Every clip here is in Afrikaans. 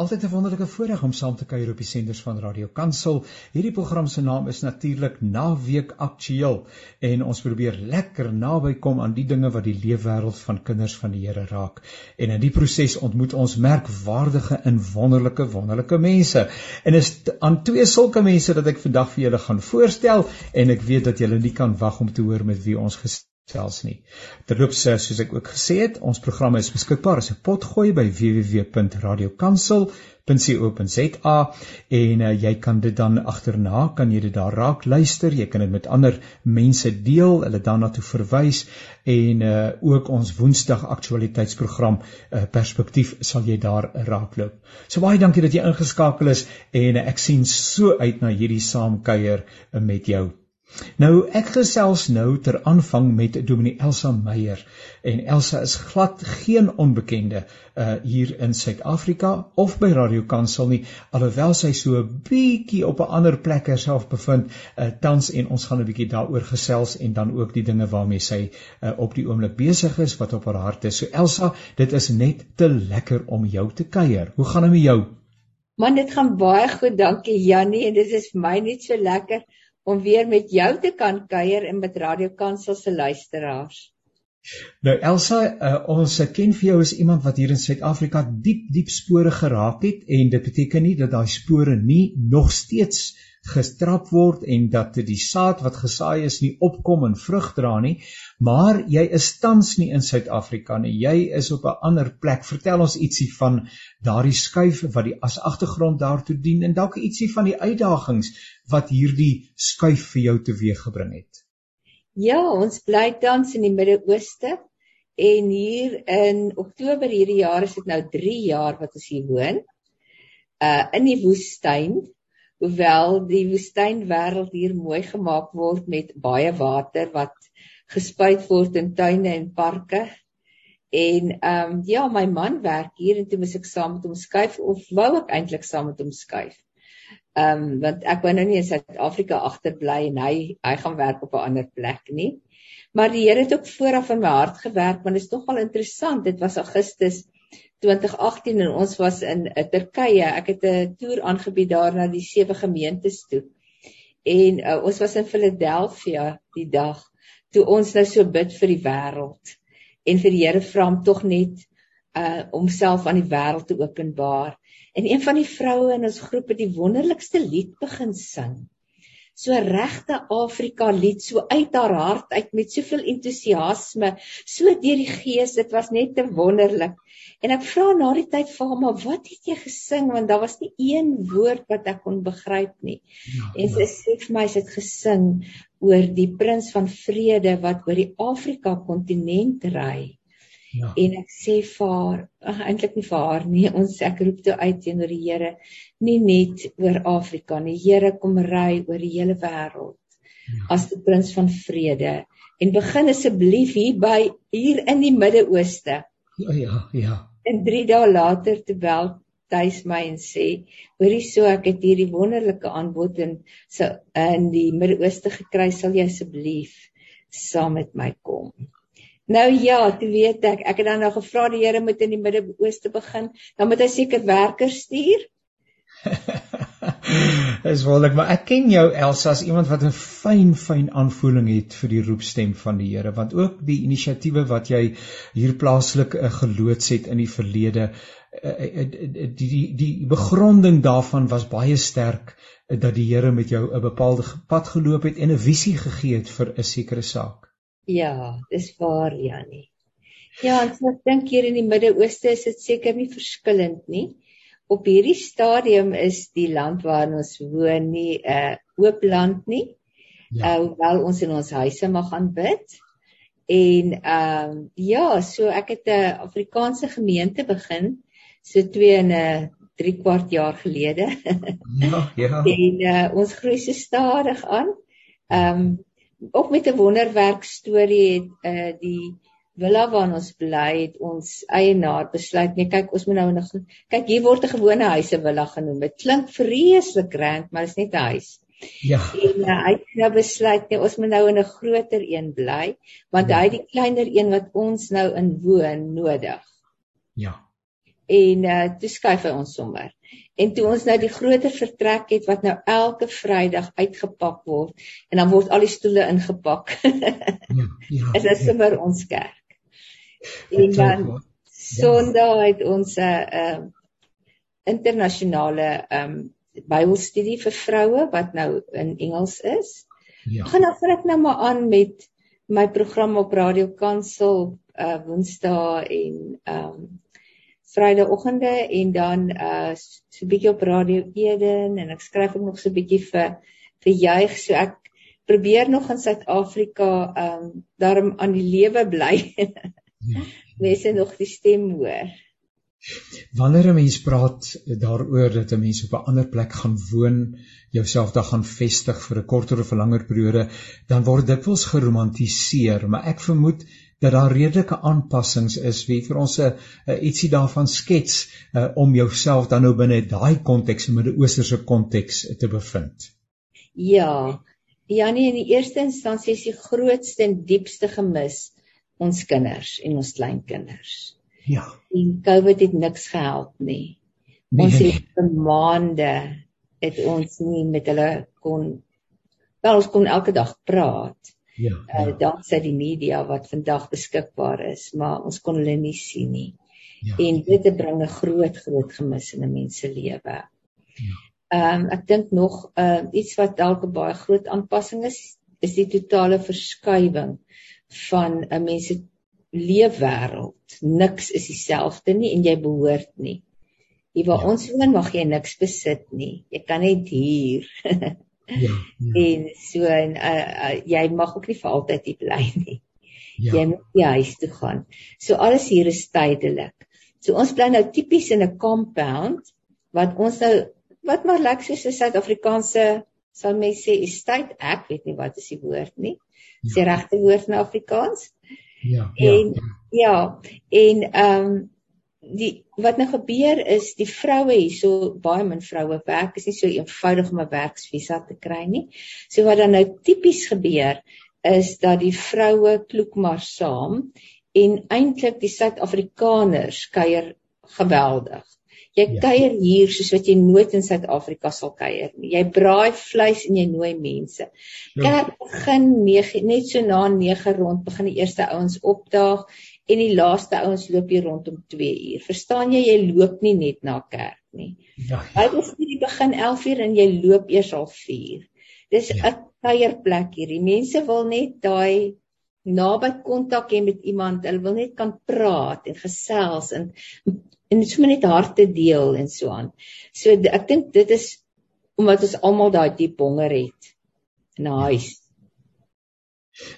Altyd 'n wonderlike voorreg om saam te kuier op die senders van Radio Kansel. Hierdie program se naam is natuurlik Naweek Aktueel en ons probeer lekker naby kom aan die dinge wat die leefwêreld van kinders van die Here raak. En in die proses ontmoet ons merkwaardige en wonderlike wonderlike mense. En is aan twee sulke mense dat ek vandag vir julle gaan voorstel en ek weet dat julle nie kan wag om te hoor met wie ons gesels selfs nie. Terloops soos ek ook gesê het, ons programme is beskikbaar as 'n potgooi by www.radiokansel.co.za en uh, jy kan dit dan agterna kan jy dit daar raak luister, jy kan dit met ander mense deel, hulle daarna toe verwys en uh, ook ons Woensdag aktualiteitsprogram uh, perspektief sal jy daar raakloop. So baie dankie dat jy ingeskakel is en uh, ek sien so uit na hierdie saamkuier uh, met jou. Nou ek gesels nou ter aanvang met Dominee Elsa Meyer en Elsa is glad geen onbekende uh hier in Suid-Afrika of by Radio Kansel nie alhoewel sy so 'n bietjie op 'n ander plek herself bevind uh tans en ons gaan 'n bietjie daaroor gesels en dan ook die dinge waarmee sy uh op die oomblik besig is wat op haar hart is. So Elsa, dit is net te lekker om jou te kuier. Hoe gaan dit met jou? Man, dit gaan baie goed, dankie Jannie en dit is vir my net so lekker om weer met jou te kan kuier en met Radio Kansel se luisteraars. Nou Elsa, uh, ons ken vir jou as iemand wat hier in Suid-Afrika diep diep spore geraak het en dit beteken nie dat daai spore nie nog steeds gestrap word en dat die saad wat gesaai is nie opkom en vrug dra nie, maar jy is tans nie in Suid-Afrika nie. Jy is op 'n ander plek. Vertel ons ietsie van daardie skuif wat die as agtergrond daartoe dien en dalk ietsie van die uitdagings wat hierdie skuif vir jou teweeggebring het. Ja, ons bly tans in die Midde-Ooste en hier in Oktober hierdie jaar is dit nou 3 jaar wat ons hier woon. Uh in die woestyn hoewel die woestynwêreld hier mooi gemaak word met baie water wat gespuit word in tuine en parke. En ehm um, ja, my man werk hier en toe moet ek saam met hom skuif of wou ek eintlik saam met hom skuif. Ehm um, want ek wou nou nie in Suid-Afrika agterbly en hy hy gaan werk op 'n ander plek nie. Maar die Here het ook vooraf in my hart gewerk want dit is nogal interessant. Dit was Augustus 2018 en ons was in uh, Turkye. Ek het 'n toer aangebied daar na die sewe gemeentes toe. En uh, ons was in Philadelphia die dag toe ons nou so bid vir die wêreld en vir die Here vra om tog net uh homself aan die wêreld te openbaar. En een van die vroue in ons groep het die wonderlikste lied begin sing so regte Afrika lied so uit haar hart uit met soveel entoesiasme so deur die gees dit was net te wonderlik. En ek vra na die tyd vir haar maar wat het jy gesing? Want daar was nie een woord wat ek kon begryp nie. Ja, en sy ja. sê vir my sy het gesing oor die prins van vrede wat oor die Afrika kontinent ry Ja. En ek sê vir haar, eintlik nie vir haar nie, ons ek roep toe uit teenoor die Here, nie net oor Afrika nie. Here kom ry oor die hele wêreld. Ja. As die prins van vrede en begin asseblief hier by hier in die Midde-Ooste. Ja, ja, ja. En 3 dae later te bel tuis my en sê, hoorie so ek het hierdie wonderlike aanbod in so in die Midde-Ooste gekry, sal jy asseblief saam met my kom. Nou ja, toe weet ek, ek het dan nou gevra die Here moet in die Midde-Ooste begin, dan moet hy seker werkers stuur. Dis wonderlik, maar ek ken jou Elsa as iemand wat 'n fyn fyn aanvoeling het vir die roepstem van die Here, want ook die inisiatiewe wat jy hier plaaslik uh, geloods het in die verlede, uh, uh, die die die begronding daarvan was baie sterk dat die Here met jou 'n bepaalde pad geloop het en 'n visie gegee het vir 'n sekere saak. Ja, dis waar Jannie. Ja, so ek dink hier in die Midde-Ooste is dit seker nie verskillend nie. Op hierdie stadium is die land waarin ons woon nie 'n uh, oop land nie. Ja. Uh, hoewel ons in ons huise mag gaan bid. En ehm um, ja, so ek het 'n Afrikaanse gemeente begin so 2 en 'n 3 kwart jaar gelede. Ja, ja. en uh, ons groei se stadig aan. Ehm um, ook met 'n wonderwerk storie het uh die villa waar ons bly het ons eienaar besluit nee kyk ons moet nou nog kyk hier word 'n gewone huise villa genoem. Dit klink vreeslik grand maar is net 'n huis. Ja. En uh, hy het nou besluit nee ons moet nou in 'n groter een bly want ja. hy het die kleiner een wat ons nou in woon nodig. Ja. En uh toe skuif hy ons sommer. En toe ons nou die groter vertrek het wat nou elke Vrydag uitgepak word en dan word al die stoele ingepak. ja, ja. Is dit sommer ons kerk. En dan ja. Sondag het ons 'n uh, uh internasionale um Bybelstudie vir vroue wat nou in Engels is. Ja. Gaan dan vir ek nou maar aan met my program op Radio Kansel uh Woensdae en um Vrydagoggende en dan uh so 'n bietjie op Radio Eden en ek skryf ook nog so 'n bietjie vir vir juig so ek probeer nog in Suid-Afrika um daarom aan die lewe bly. Mense nog die stem hoor. Wanneer 'n mens praat daaroor dat 'n mens op 'n ander plek gaan woon, jouself daar gaan vestig vir 'n korter of 'n langer periode, dan word dit dikwels geromantiseer, maar ek vermoed dat daar redelike aanpassings is wie vir ons 'n ietsie daarvan skets uh, om jouself dan nou binne daai konteks, 'n Midde-Oosterse konteks te bevind. Ja. Janie in die eerste instansie is die grootste en diepste gemis ons kinders en ons kleinkinders. Ja. En COVID het niks gehelp nie. Nee, ons het vir maande het ons nie met hulle kon wel ons kon elke dag praat. Ja. Uh, ja. danksy die media wat vandag beskikbaar is, maar ons kon hulle nie sien nie. Ja. En dit bring 'n groot groot gemis in 'n mens se lewe. Ja. Ehm um, ek dink nog uh, iets wat dalk 'n baie groot aanpassing is, is die totale verskywing van 'n mens se leefwêreld. Niks is dieselfde nie en jy behoort nie. Hier waar ja. ons woon mag jy niks besit nie. Jy kan net huur. Ja, ja. En so en uh, uh, jy mag ook nie vir altyd hier bly nie. Ja. Jy moet jy huis toe gaan. So alles hier is tydelik. So ons bly nou tipies in 'n compound wat ons nou wat maar lekker soos 'n Suid-Afrikaanse sal mens sê estate ek weet nie wat is die woord nie. Ja. Sê regte woord in Afrikaans? Ja. En ja, ja. ja en ehm um, die wat nou gebeur is die vroue hierso baie min vroue werk is nie so eenvoudig om 'n werksvisa te kry nie. So wat dan nou tipies gebeur is dat die vroue kloek maar saam en eintlik die Suid-Afrikaners kuier geweldig. Jy ja. kuier hier soos wat jy nooit in Suid-Afrika sal kuier nie. Jy braai vleis en jy nooi mense. Ja. Kerk begin 9 net so na 9 rond begin die eerste ouens opdaag en die laaste ouens loop hier rondom 2 uur. Verstaan jy, jy loop nie net na kerk nie. Ja. Bybelstudie begin 11 uur en jy loop eers al 4. Dis 'n ja. kuierplek hier. Die mense wil net daai naby kontak hê met iemand. Hulle wil net kan praat en gesels en en sommer net harte deel en so aan. So ek dink dit is omdat ons almal daai diep honger het na huis.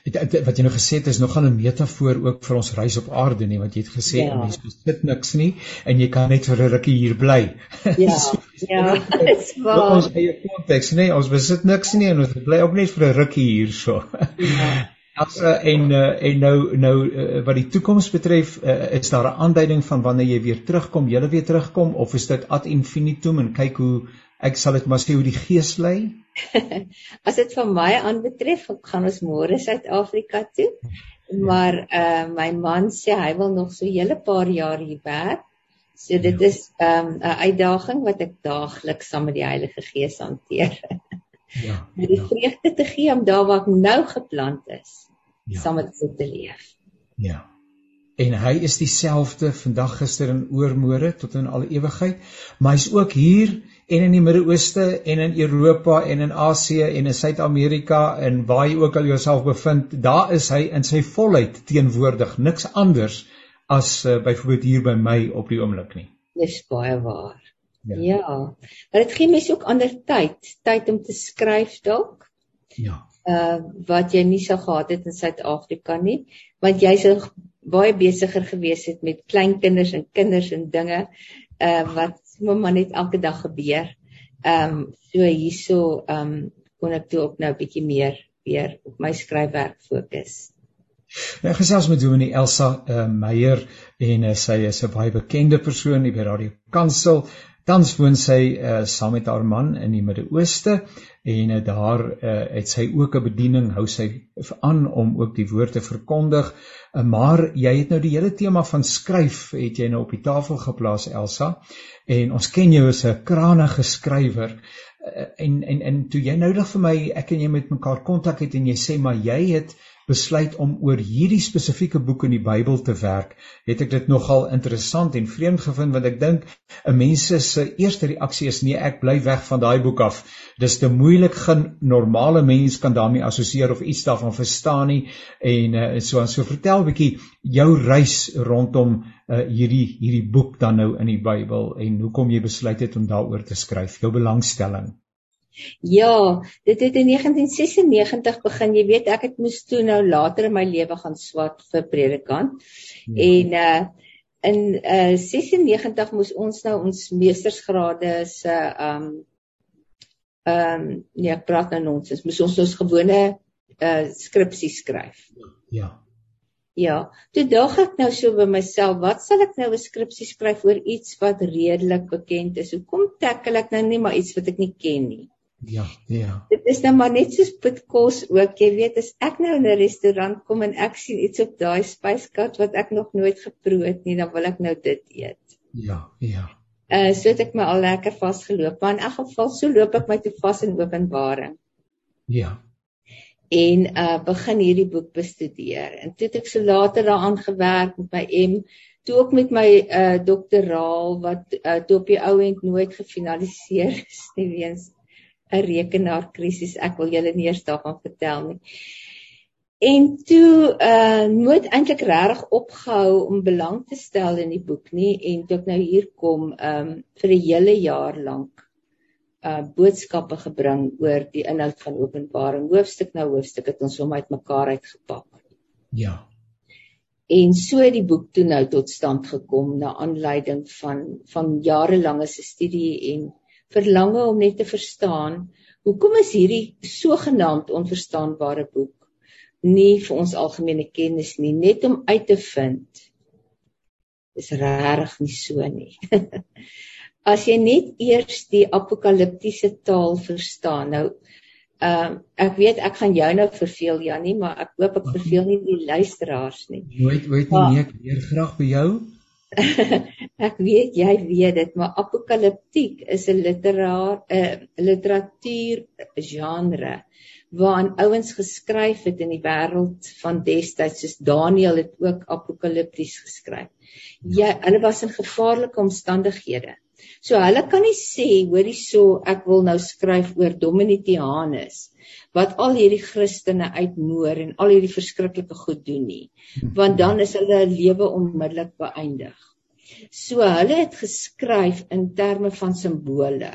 Ja wat jy nou gesê het is nogal 'n metafoor ook vir ons reis op aarde nie want jy het gesê ja. mense besit niks nie en jy kan net vir 'n rukkie hier bly. Ja. so, ja. Dit's waar. Ons eie konteks nê, ons besit niks nie en ons bly ook net vir 'n rukkie hierso. Ja. As uh, en uh, en nou nou uh, wat die toekoms betref, uh, is daar 'n aanduiding van wanneer jy weer terugkom, jy weer terugkom of is dit ad infinitum en kyk hoe ek sal dit maar sê hoe die gees lei. As dit vir my aanbetref, gaan ons môre Suid-Afrika toe. Maar uh my man sê hy wil nog so 'n hele paar jaar hier werk. So dit ja. is um 'n uitdaging wat ek daagliks saam met die Heilige Gees hanteer. ja. Om die ja. vreugde te gee om daar waar ek nou geplant is, ja. saam met God te leef. Ja. En hy is dieselfde vandag, gister en oormôre tot in alle ewigheid, maar hy's ook hier en in die Midde-Ooste en in Europa en in Asië en in Suid-Amerika en waar jy ook al jouself bevind, daar is hy in sy volheid teenwoordig, niks anders as uh, byvoorbeeld hier by my op die oomblik nie. Dis baie waar. Ja. ja. Maar dit gee mens ook ander tyd, tyd om te skryf dalk. Ja. Uh wat jy nie sou gehad het in Suid-Afrika nie, want jy sou baie besigger gewees het met kleinkinders en kinders en dinge uh wat sommer maar net elke dag gebeur. Ehm um, so hierso ehm um, kon ek toe ook nou 'n bietjie meer weer op my skryfwerk fokus. Nou gesels met Dominee Elsa uh, Meyer en uh, sy is 'n baie bekende persoon hier by Radio Kansel Tans woon sy uh, saam met haar man in die Midde-Ooste en uh, daar uh, het sy ook 'n bediening, hou sy aan om ook die woord te verkondig. Uh, maar jy het nou die hele tema van skryf het jy nou op die tafel geplaas Elsa en ons ken jou as 'n krangige skrywer en en en toe jy nou dag vir my ek en jy met mekaar kontak het en jy sê maar jy het besluit om oor hierdie spesifieke boek in die Bybel te werk, het ek dit nogal interessant en vreemd gevind want ek dink 'n mens se eerste reaksie is nee, ek bly weg van daai boek af. Dis te moeilik gen normale mens kan daarmee assosieer of iets daarvan verstaan nie en uh, so en so vertel 'n bietjie jou reis rondom uh, hierdie hierdie boek dan nou in die Bybel en hoekom jy besluit het om daaroor te skryf, jou belangstelling. Ja, dit het in 1996 begin. Jy weet, ek het moes toe nou later in my lewe gaan swat vir predikant. Ja. En uh in uh 96 moes ons nou ons meestersgrade se uh, um ehm um, nee, ek praat nou nonsens. Moes ons ons gewone uh skripsie skryf. Ja. Ja, toe dink ek nou so by myself, wat sal ek nou 'n skripsie skryf oor iets wat redelik bekend is? Hoekom tackle ek nou nie maar iets wat ek nie ken nie? Ja, ja. Dit is nou maar net soos met kos ook. Jy weet, as ek nou in 'n restaurant kom en ek sien iets op daai spyskat wat ek nog nooit geproe het nie, dan wil ek nou dit eet. Ja, ja. Uh so het ek my al lekker vasgeloop, maar in elk geval so loop ek my toe vas in Openbaring. Ja. En uh begin hierdie boek bestudeer. En toe het ek so later daaraan gewerk met my M toe ook met my uh doktoraal wat uh toe op die ou end nooit gefinaliseer is nie weens 'n rekenaarkrisis. Ek wil julle nie eers daarvan vertel nie. En toe uh nooit eintlik regtig opgehou om belang te stel in die boek nie en toe ek nou hier kom um vir 'n hele jaar lank uh boodskappe gebring oor die inhoud van Openbaring hoofstuk na hoofstuk het ons hom uitmekaar uitgepak. Ja. En so het die boek toe nou tot stand gekom na aanleiding van van jarelange se studie en verlange om net te verstaan hoekom is hierdie sogenaamd onverstaanbare boek nie vir ons algemene kennis nie net om uit te vind? Is regtig nie so nie. As jy net eers die apokaliptiese taal verstaan nou ehm uh, ek weet ek gaan jou nou verveel Jannie maar ek hoop ek verveel nie die luisteraars nie. Nooit weet nie nee ek leer graag by jou ek weet jy weet dit, maar apokaliptiek is 'n literaar 'n uh, literatuur genre waarin ouens geskryf het in die wêreld van destyds soos Daniël het ook apokalipties geskryf. Ja, hulle was in gevaarlike omstandighede. So hulle kan nie sê hoorie so ek wil nou skryf oor Dominitianus wat al hierdie Christene uitmoor en al hierdie verskriklike goed doen nie want dan is hulle lewe onmiddellik beëindig. So hulle het geskryf in terme van simbole.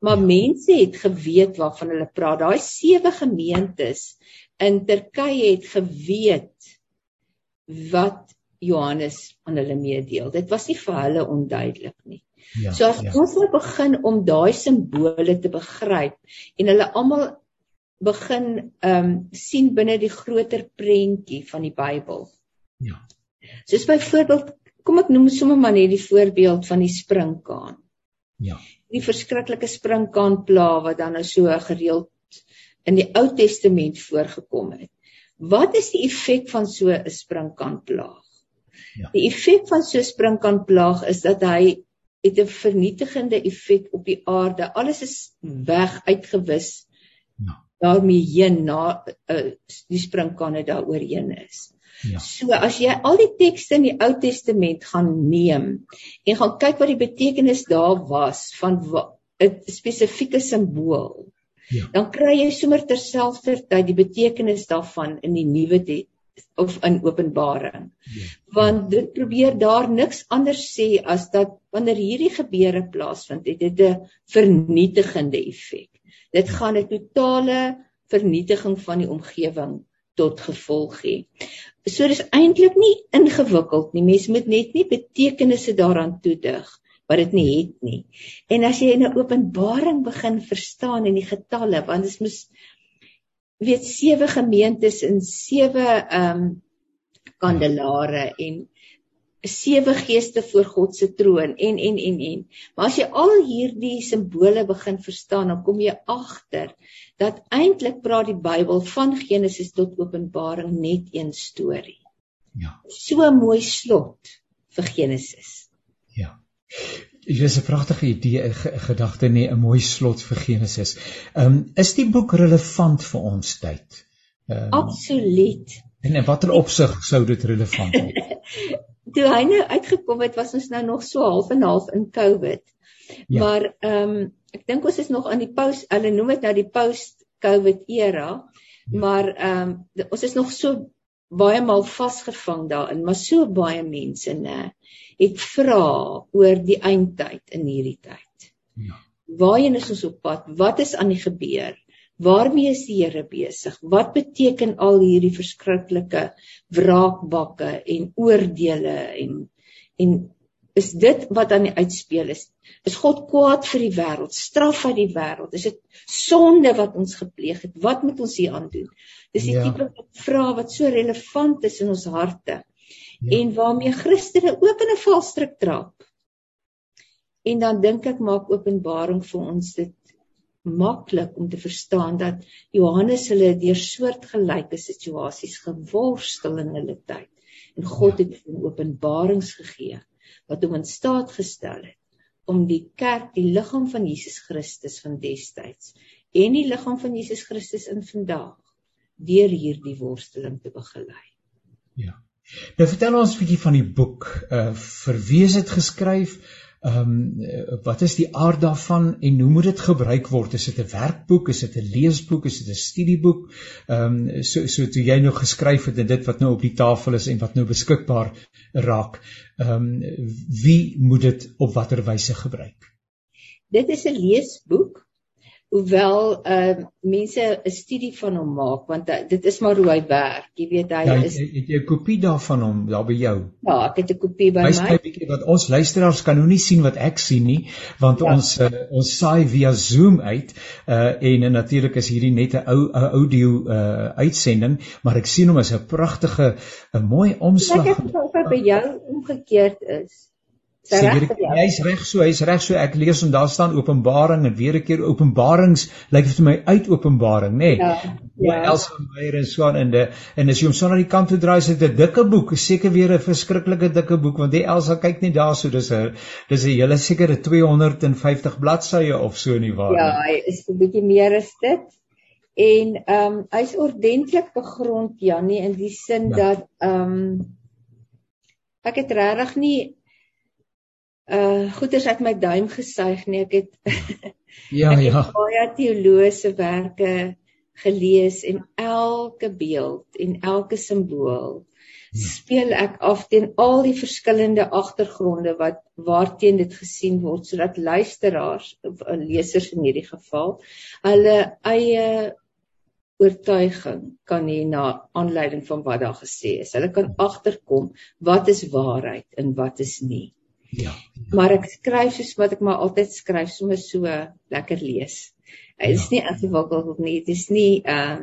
Maar mense het geweet waarvan hulle praat. Daai sewe gemeentes in Turkye het geweet wat Johannes aan hulle meedeel. Dit was nie vir hulle onduidelik nie. Ja, so as ja. ons nou begin om daai simbole te begryp en hulle almal begin ehm um, sien binne die groter prentjie van die Bybel. Ja. Soos byvoorbeeld, kom ek noem sommer maar net die voorbeeld van die sprinkaan. Ja. Die verskriklike sprinkaan pla wat dan nou so gereeld in die Ou Testament voorgekom het. Wat is die effek van so 'n sprinkaan plaag? Ja. Die effek van so 'n sprinkaan plaag is dat hy het 'n vernietigende effek op die aarde. Alles is weg uitgewis. Ja. daarmee heen na uh, die springkane daaroorheen is. Ja. So as jy al die tekste in die Ou Testament gaan neem en gaan kyk wat die betekenis daar was van 'n spesifieke simbool. Ja. Dan kry jy sommer terselfdertyd die betekenis daarvan in die Nuwe of in Openbaring. Ja. Want dit probeer daar niks anders sê as dat wanneer hierdie gebeure plaasvind, het dit 'n vernietigende effek. Dit gaan 'n totale vernietiging van die omgewing tot gevolg hê. So dis eintlik nie ingewikkeld nie. Mens moet net nie betekenisse daaraan toedig wat dit nie het nie. En as jy in 'n Openbaring begin verstaan en die getalle, want dit is weet sewe gemeentes in sewe ehm um, kandelare en sewe geeste voor God se troon en en en en. Maar as jy al hierdie simbole begin verstaan, dan kom jy agter dat eintlik praat die Bybel van Genesis tot Openbaring net een storie. Ja. So 'n mooi slot vir Genesis. Ja. Dit is 'n pragtige idee, 'n gedagte nie, 'n mooi slot vir Genesis. Ehm um, is die boek relevant vir ons tyd? Ehm um, Absoluut. En in watter opsig sou dit relevant wees? toe hy nou uitgekom het, was ons nou nog so half en half in COVID. Ja. Maar ehm um, ek dink ons is nog aan die post, hulle noem dit nou die post-COVID era, ja. maar ehm um, ons is nog so baie maal vasgevang daarin, maar so baie mense nê het vra oor die eindtyd in hierdie tyd. Ja. Waarheen is ons op pad? Wat is aan die gebeur? Waarmee is die Here besig? Wat beteken al hierdie verskriklike wraakbakke en oordeele en en is dit wat aan die uitspeel is? Is God kwaad vir die wêreld? Straf hy die wêreld? Is dit sonde wat ons gepleeg het? Wat moet ons hier aan doen? Dis die ja. tipe vrae wat so relevant is in ons harte. Ja. En waarmee Christene ook in 'n valstrik trap. En dan dink ek maak Openbaring vir ons dit maklik om te verstaan dat Johannes hulle deur soortgelyke situasies geworstel in hulle tyd en God ja. het hom openbarings gegee wat hom in staat gestel het om die kerk, die liggaam van Jesus Christus van destyds en die liggaam van Jesus Christus in vandag deur hierdie worsteling te begelei. Ja. Nou vertel ons 'n bietjie van die boek. Uh vir wie is dit geskryf? Ehm um, wat is die aard daarvan en hoe moet dit gebruik word? Is dit 'n werkboek, is dit 'n leesboek, is dit 'n studieboek? Ehm um, so so toe jy nou geskryf het en dit wat nou op die tafel is en wat nou beskikbaar raak. Ehm um, wie moet dit op watter wyse gebruik? Dit is 'n leesboek hoewel ehm uh, mense 'n studie van hom maak want uh, dit is maar hoe hy werk. Jy weet hy ja, is het jy 'n kopie daarvan hom daar by jou? Ja, ek het 'n kopie by Wys my. Wys my 'n bietjie wat ons luisteraars kan nou nie sien wat ek sien nie, want ja. ons uh, ons saai via Zoom uit uh, en uh, natuurlik is hierdie net 'n ou audio uh, uitsending, maar ek sien hom as 'n pragtige 'n mooi omslag. Ek het of hy by jou omgekeerd is. Seker hy's reg so, hy's reg so. Ek lees en daar staan Openbaring en weer 'n keer Openbarings lyk dit vir my uit Openbaring, nê? Nee. Ja. Ja, Elsa Meyer en so aan in die en as jy hom so na die kant toe draai, is dit 'n dikke boek, seker weer 'n verskriklike dikke boek want die Elsa kyk net daarso, dis 'n dis 'n hele sekere 250 bladsye of so nie waar nie. Ja, hy is 'n bietjie meer as dit. En ehm um, hy's ordentlik begrond Jannie in die sin ja. dat ehm um, ek het regtig nie uh goeders uit my duim gesuig nie. Ek het Ja, ek ja. baie teologiese werke gelees en elke beeld en elke simbool hmm. speel ek af teen al die verskillende agtergronde wat waarteen dit gesien word sodat luisteraars of uh, lesers in hierdie geval hulle eie oortuiging kan hê na aanleiding van wat daar gesê is. Hulle kan agterkom wat is waarheid en wat is nie. Ja, ja. Maar ek skryf soos wat ek maar altyd skryf, sommer so lekker lees. Dit is ja. nie ingewikkeld nie. Dit is nie uh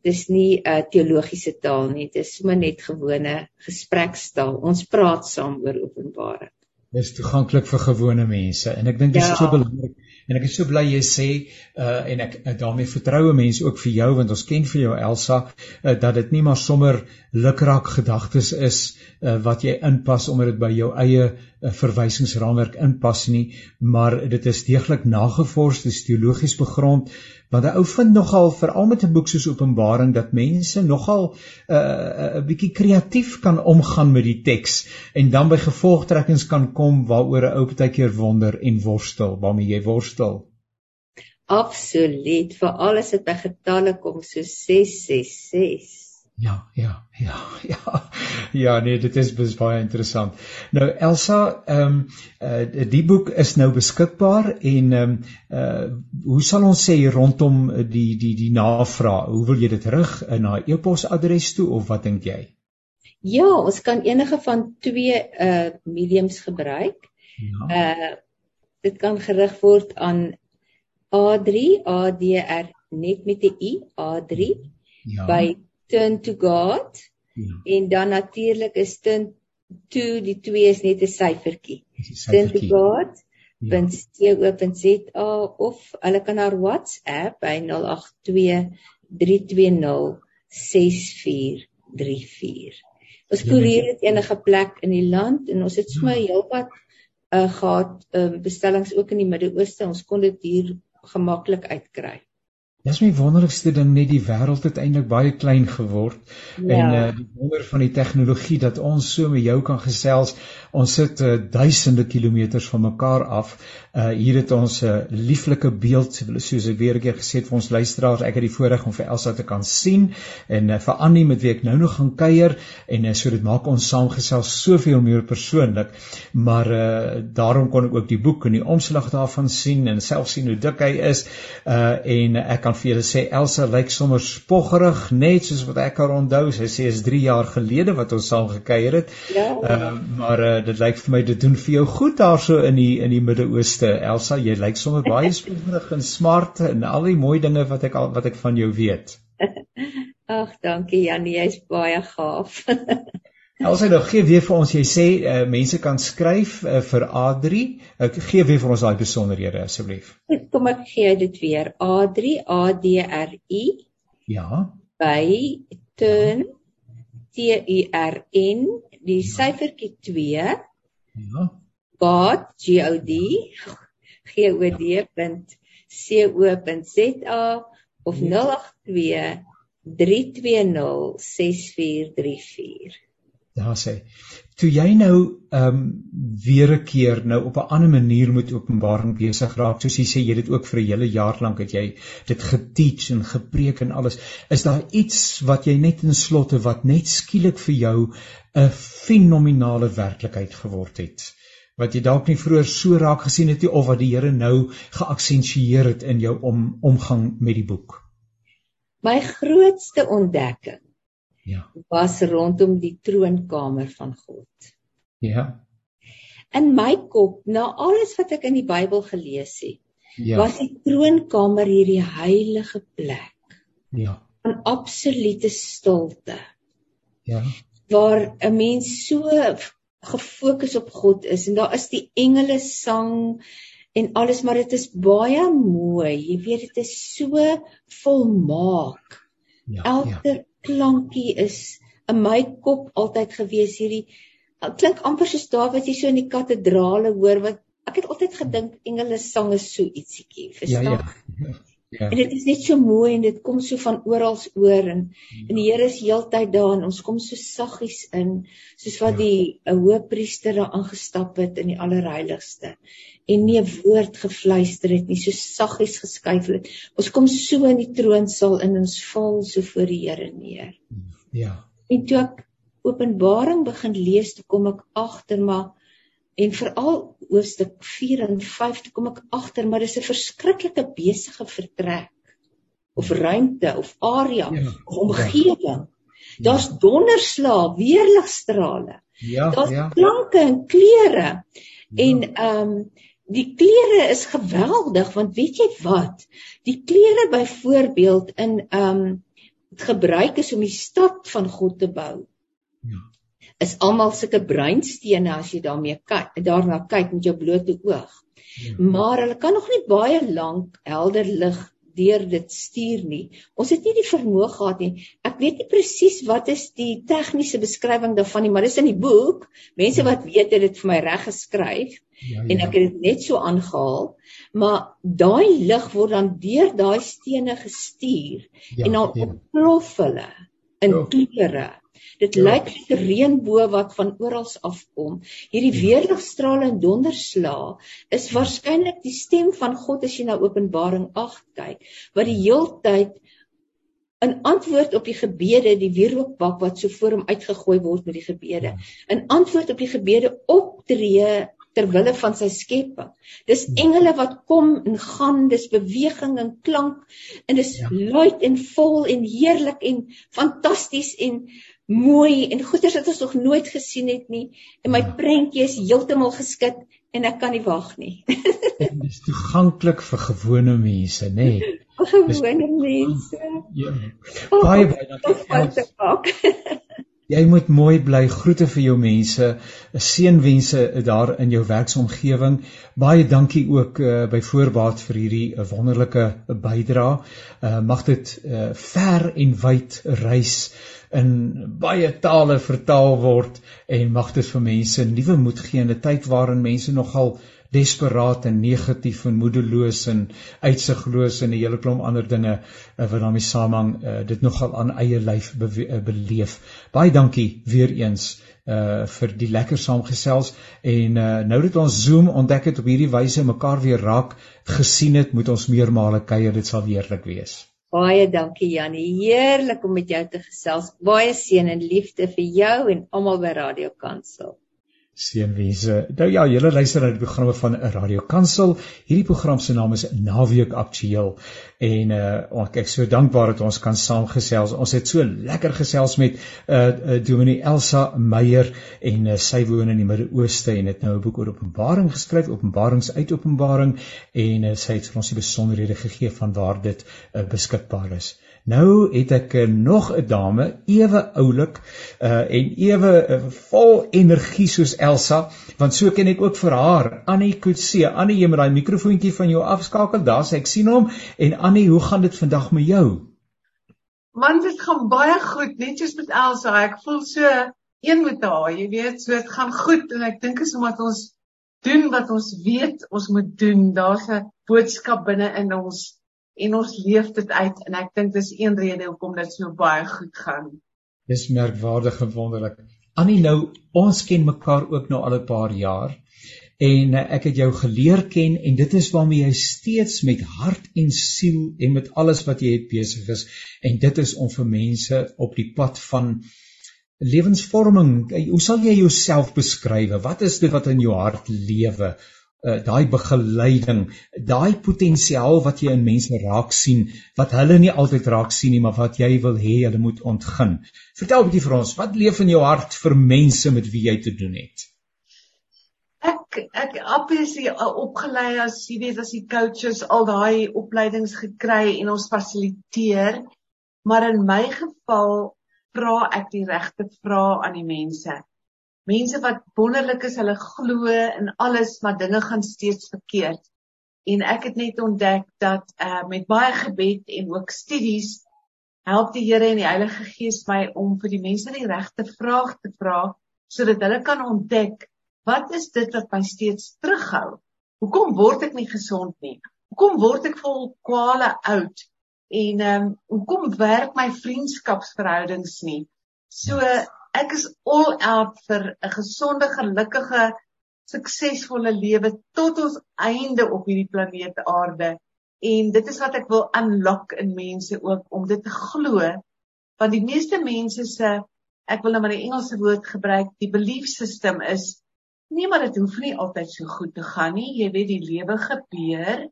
dis nie 'n uh, teologiese taal nie. Dit is sommer net gewone gesprekstaal. Ons praat saam oor Openbaring. Dit is toeganklik vir gewone mense en ek dink dit ja. so belangrik. En ek is so bly jy sê uh en ek daarmee vertroue mense ook vir jou want ons ken vir jou Elsa uh, dat dit nie maar sommer lukraak gedagtes is uh, wat jy inpas omdat dit by jou eie 'n verwysingsraamwerk inpas nie, maar dit is deeglik nagevors, dit is teologies gegrond, want 'n ou vind nogal veral met 'n boek soos Openbaring dat mense nogal 'n uh, 'n bietjie kreatief kan omgaan met die teks en dan by gevolgtrekkings kan kom waaroor 'n ou baie keer wonder en worstel, waarmee jy worstel. Absoluut, veral as dit by getalle kom so 666. Ja, ja, ja, ja. Ja, nee, dit is baie interessant. Nou Elsa, ehm um, uh, die boek is nou beskikbaar en ehm um, uh hoe sal ons sê rondom die die die navraag? Hoe wil jy dit rig in na e-posadres toe of wat dink jy? Ja, ons kan enige van twee uh mediums gebruik. Ja. Uh dit kan gerig word aan A3 ADR net met 'n i A3 ja. by turn to God. Ja. En dan natuurlik is turn toe die 2 is net 'n syfertjie. Syndicaat www.co.za of hulle kan haar WhatsApp by 082 320 6434. Ons koerier dit enige plek in die land en ons het sommer heelwat uh gehad um, bestellings ook in die Midde-Ooste. Ons kon dit hier gemaklik uitkry. Dis my wonderlikste ding net die wêreld het eintlik baie klein geword ja. en uh die wonder van die tegnologie dat ons so met jou kan gesels. Ons sit uh, duisende kilometers van mekaar af. Uh hier het ons 'n uh, lieflike beeld soos ek weer 'n keer gesê het vir ons luisteraars. Ek het die voorreg om vir Elsa te kan sien en uh, vir Annie met wie ek nou nog gaan kuier en uh, so dit maak ons saamgesels soveel meer persoonlik. Maar uh daarom kon ek ook die boek en die omslag daarvan sien en self sien hoe dik hy is. Uh en uh, ek kan vir julle sê Elsa lyk sommer spoggerig net soos wat ek haar onthou. Sy sê is 3 jaar gelede wat ons saam gekuier het. Ja. Uh, maar uh, dit lyk vir my dit doen vir jou goed daarso in die in die Midde-Ooste. Elsa, jy lyk sommer baie spoggerig en smart en al die mooi dinge wat ek al wat ek van jou weet. Ag, dankie Janie, jy's baie gaaf. Elsa, nou gee weer vir ons, jy sê uh, mense kan skryf uh, vir A3. Ek uh, gee weer vir ons daai besonderhede asseblief. Kom ek gee dit weer. A3 A D R I. Ja. By turn T U R N die ja. syfertjie 2. Ja. God G O D G O D. C O.za of 082 320 6434. Daar sê toe jy nou ehm um, weer 'n keer nou op 'n ander manier met openbaring besig raak soos jy sê jy dit ook vir 'n hele jaar lank het jy dit geteach en gepreek en alles is daar iets wat jy net in slotte wat net skielik vir jou 'n fenominale werklikheid geword het? Wat jy dalk nie vroeër so raak gesien het nie of wat die Here nou geaksensieer het in jou om, omgang met die boek? My grootste ontdekking Ja. Was rondom die troonkamer van God. Ja. In my kop, na alles wat ek in die Bybel gelees het, ja. was die troonkamer hierdie heilige plek. Ja. Van absolute stilte. Ja. Waar 'n mens so gefokus op God is en daar is die engele sang en alles maar dit is baie mooi. Jy weet dit is so volmaak. Ja, Elke ja klankie is in my kop altyd gewees hierdie klink amper soos daar wat jy so in die kathedrale hoor wat ek het altyd gedink engele sang is so ietsiekie verstaan ja, ja. Ja. En dit is net so mooi en dit kom so van oral oor en en die Here is heeltyd daar en ons kom so saggies in soos wat ja. die 'n hoëpriester daar aangestap het in die allerheiligste en nie 'n woord gefluister het nie so saggies geskuif het. Ons kom so in die troonsaal in ons val so voor die Here neer. Ja. En toe ek Openbaring begin lees, toe kom ek agter maar En veral hoofstuk 4 en 5 toe kom ek agter, maar dis 'n verskriklike besige vertrek of ruimte of area ja, of omgewing. Ja. Daar's donderslae, weerligstrale. Ja, daar's ja. klanke en kleure. Ja. En ehm um, die kleure is geweldig want weet jy wat? Die kleure byvoorbeeld in ehm um, gebruik is om die stad van God te bou is almal sulke breinstene as jy daarmee kyk, daarna kyk met jou blote oog. Ja. Maar hulle kan nog nie baie lank helder lig deur dit stuur nie. Ons het nie die vermoë gehad nie. Ek weet nie presies wat is die tegniese beskrywing daarvan nie, maar dis in die boek. Mense wat weet het dit vir my reg geskryf ja, ja. en ek het dit net so aangehaal. Maar daai lig word dan deur daai stene gestuur ja, en dan ja. ontplof hulle in ja. kleure. Dit ja. lyk soos 'n reënboog wat van oral afkom. Hierdie ja. weerligstrale en donderslae is waarskynlik die stem van God as jy na Openbaring 8 kyk, wat die heeltyd in antwoord op die gebede, die wierookbak wat so voor hom uitgegooi word met die gebede, ja. in antwoord op die gebede optree ter wille van sy skepping. Dis ja. engele wat kom en gaan, dis beweging en klank en dis ja. luid en vol en heerlik en fantasties en mooi en goeders wat ons nog nooit gesien het nie en my ja. prentjie is heeltemal geskit en ek kan nie wag nie. Dit is toeganklik vir gewone mense, nê? Nee. Gewone mense. Ja. Baie baie dankie. Jy moet mooi bly. Groete vir jou mense. Seënwense daar in jou werksomgewing. Baie dankie ook uh, by voorbaat vir hierdie uh, wonderlike bydrae. Uh, mag dit uh, ver en wyd reis in baie tale vertaal word en mag dit vir mense nuwe moed gee in 'n tyd waarin mense nogal desperaat en negatief en moedeloos en uitsigloos en 'n hele klomp ander dinge uh, wat daarmee saamhang uh, dit nogal aan eie lyf be uh, beleef. Baie dankie weer eens uh vir die lekker saamgesels en uh nou dat ons Zoom ontdek het op hierdie wyse mekaar weer raak gesien het, moet ons meermale kuier, dit sal heerlik wees. Baie dankie Janie, heerlik om met jou te gesels. Baie seën en liefde vir jou en almal by Radio Kansel. Seënwense. Nou ja, julle luister na die programme van Radio Kansel. Hierdie program se naam is Naweek Aktueel en uh ek ek so dankbaar dat ons kan saamgesels. Ons het so lekker gesels met uh, uh Dominee Elsa Meyer en uh, sy woon in die Midde-Ooste en het nou 'n boek oor Openbaring geskryf, Openbarings uit Openbaring en uh, sy het vir ons die besonderhede gegee van waar dit uh, beskikbaar is. Nou het ek uh, nog 'n dame, ewe oulik uh en ewe uh, vol energie soos Elsa, want so ken ek ook vir haar, Annie Kutse. Annie, jy moet daai mikrofoontjie van jou afskakel. Daar's ek sien hom. En Annie, hoe gaan dit vandag met jou? Man, dit gaan baie goed, net soos met Elsa. Ek voel so een met haar. Jy weet, so dit gaan goed en ek dink is omdat ons doen wat ons weet ons moet doen. Daar's 'n boodskap binne in ons en ons leef dit uit en ek dink dis een rede hoekom dit so baie goed gaan. Dis merkwaardig en wonderlik. Annie nou, ons ken mekaar ook nou al 'n paar jaar en uh, ek het jou geleer ken en dit is waarmee jy steeds met hart en siel en met alles wat jy het besig is en dit is om vir mense op die pad van lewensvorming. Hoe sal jy jouself beskryf? Wat is dit wat in jou hart lewe? Uh, daai begeleiding, daai potensiaal wat jy in mense raak sien, wat hulle nie altyd raak sien nie, maar wat jy wil hê hulle moet ontgin. Vertel 'n bietjie vir ons, wat leef in jou hart vir mense met wie jy te doen het? Ek ek obviously uh, opgelei as jy weet as die coaches al daai opleidings gekry en ons fasiliteer, maar in my geval vra ek die regte vrae aan die mense mense wat wonderlik is, hulle glo in alles, maar dinge gaan steeds verkeerd. En ek het net ontdek dat uh met baie gebed en ook studies help die Here en die Heilige Gees my om vir die mense die regte vrae te vra sodat hulle kan ontdek wat is dit wat my steeds terughou? Hoekom word ek nie gesond nie? Hoekom word ek vol kwale oud? En ehm um, hoekom werk my vriendskapsverhoudings nie? So ek is all out vir 'n gesonde, gelukkige, suksesvolle lewe tot ons einde op hierdie planeet Aarde. En dit is wat ek wil unlock in mense ook om dit te glo. Want die meeste mense se ek wil nou maar die Engelse woord gebruik, die belief system is nee, maar dit hoef nie altyd so goed te gaan nie. Jy weet die lewe gebeur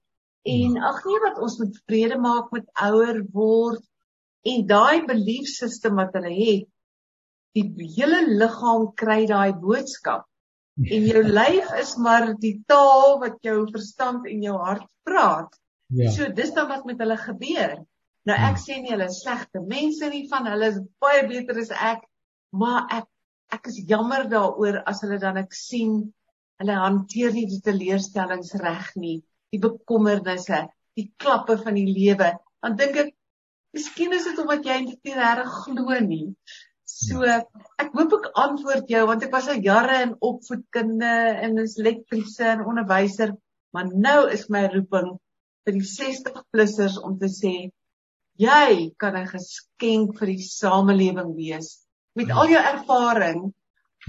en ja. ag nee wat ons moet vrede maak met ouer word en daai belief system wat hulle het die hele liggaam kry daai boodskap. En jou lyf is maar die taal wat jou verstand en jou hart praat. Ja. So dis dan wat met hulle gebeur. Nou ek ja. sê nie hulle is slegte mense nie, van hulle is baie beter as ek, maar ek ek is jammer daaroor as hulle dan ek sien hulle hanteer nie die teleurstellings reg nie, die bekommernisse, die klappe van die lewe. Dan dink ek, miskien is dit omdat jy nie regtig glo nie. So ek hoop ek antwoord jou want ek was al jare in opvoedkunde en is lektriese en onderwyser, maar nou is my roeping vir die 60-plussers om te sê jy kan 'n geskenk vir die samelewing wees. Met al jou ervaring,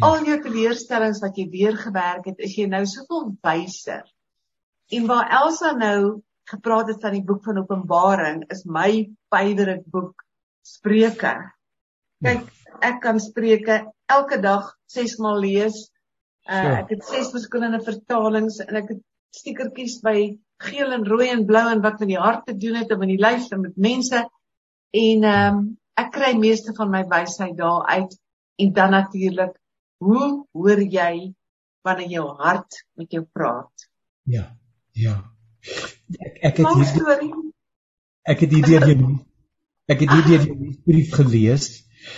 al jou teleurstellings wat jy deurgewerk het, is jy nou soveel wyser. En waar Elsa nou gepraat het van die boek van Openbaring, is my favourite boek Spreuke. Kyk, ek kan Spreuke elke dag 6 maal lees. Uh, so. Ek het 6 verskillende vertalings en ek het stiekertjies by geel en rooi en blou en wat met die hart te doen het en met die lyf en met mense. En ehm um, ek kry meeste van my wysheid daar uit en dan natuurlik hoe hoor jy wanneer jou hart met jou praat? Ja. Ja. Ek ek het hier Ek het hierdeur jou Ek het hierdeur jou brief gelees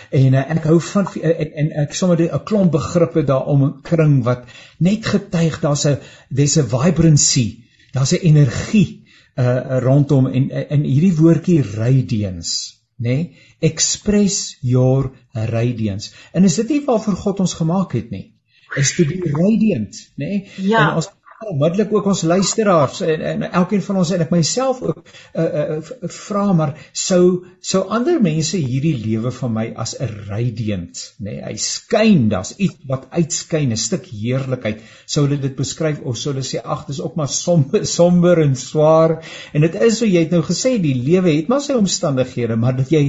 En uh, ek hou van en, en ek sommer 'n klomp begrippe daarom kring wat net getuig daar's 'n there's a vibrancy, daar's 'n energie uh rondom en in hierdie woordjie radiance, nê? Nee? Express your radiance. En is dit nie waarvoor God ons gemaak het nie? Is to be radiant, nê? Nee? Ja. En ons onmiddellik ook ons luisteraars en, en elkeen van ons en ek myself ook uh, uh, vra maar sou sou ander mense hierdie lewe van my as 'n radiant nê nee, hy skyn daar's iets wat uitskyn 'n stuk heerlikheid sou hulle dit beskryf of sou hulle sê ag dis ook maar somber somber en swaar. En dit is so jy het nou gesê die lewe het maar sy omstandighede maar dat jy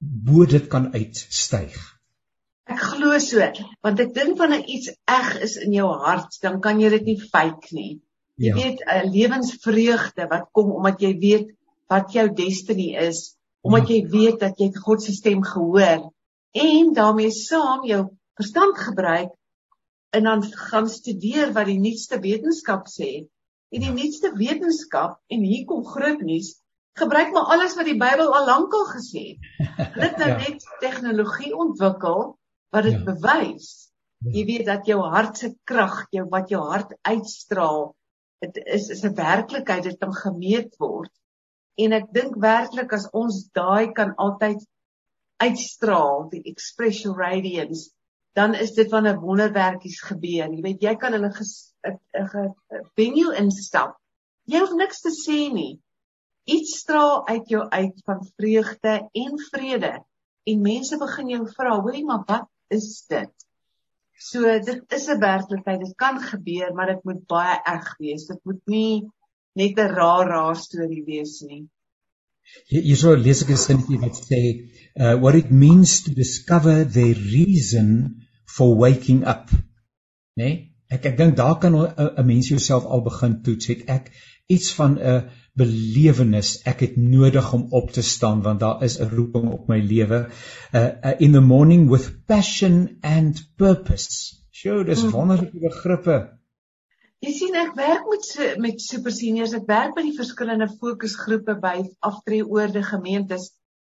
bo dit kan uitstyg so, want ek dink wanneer iets eg is in jou hart, dan kan jy dit nie fake nie. Jy ja. weet 'n lewensvreugde wat kom omdat jy weet wat jou destiny is, omdat jy weet dat jy God se stem gehoor en daarmee saam jou verstand gebruik en dan gaan studeer wat die nuutste wetenskap sê. En die ja. nuutste wetenskap en hier kom groot nuus, gebruik maar alles wat die Bybel al lankal gesê het. Hulle het nou ja. net tegnologie ontwikkel wat dit ja. bewys. Ja. Jy weet dat jou hart se krag, jou wat jou hart uitstraal, dit is is 'n werklikheid dit kan gemeet word. En ek dink werklik as ons daai kan altyd uitstraal, die expression radiance, dan is dit wanneer wonderwerkies gebeur. Jy weet jy kan hulle 'n venue instap. Jy hoef niks te sê nie. Iets straal uit jou uit van vreugde en vrede en mense begin jou vra, hoorie maar wat is dit. So dit is 'n werklikheid, dit kan gebeur, maar dit moet baie erg wees. Dit moet nie net 'n raar raar storie wees nie. Hierso lees ek 'n sinnetjie wat sê, uh, what it means to discover the reason for waking up. Né? Nee? Ek ek dink daar kan 'n mens jouself al begin toets. Ek iets van 'n belewenis. Ek het nodig om op te staan want daar is 'n roeping op my lewe. Uh, uh, in the morning with passion and purpose. Sjoe dis hmm. wonderlike begrippe. Jy sien ek werk met met super seniors. Ek werk by die verskillende fokusgroepe by aftreeoorde gemeentes.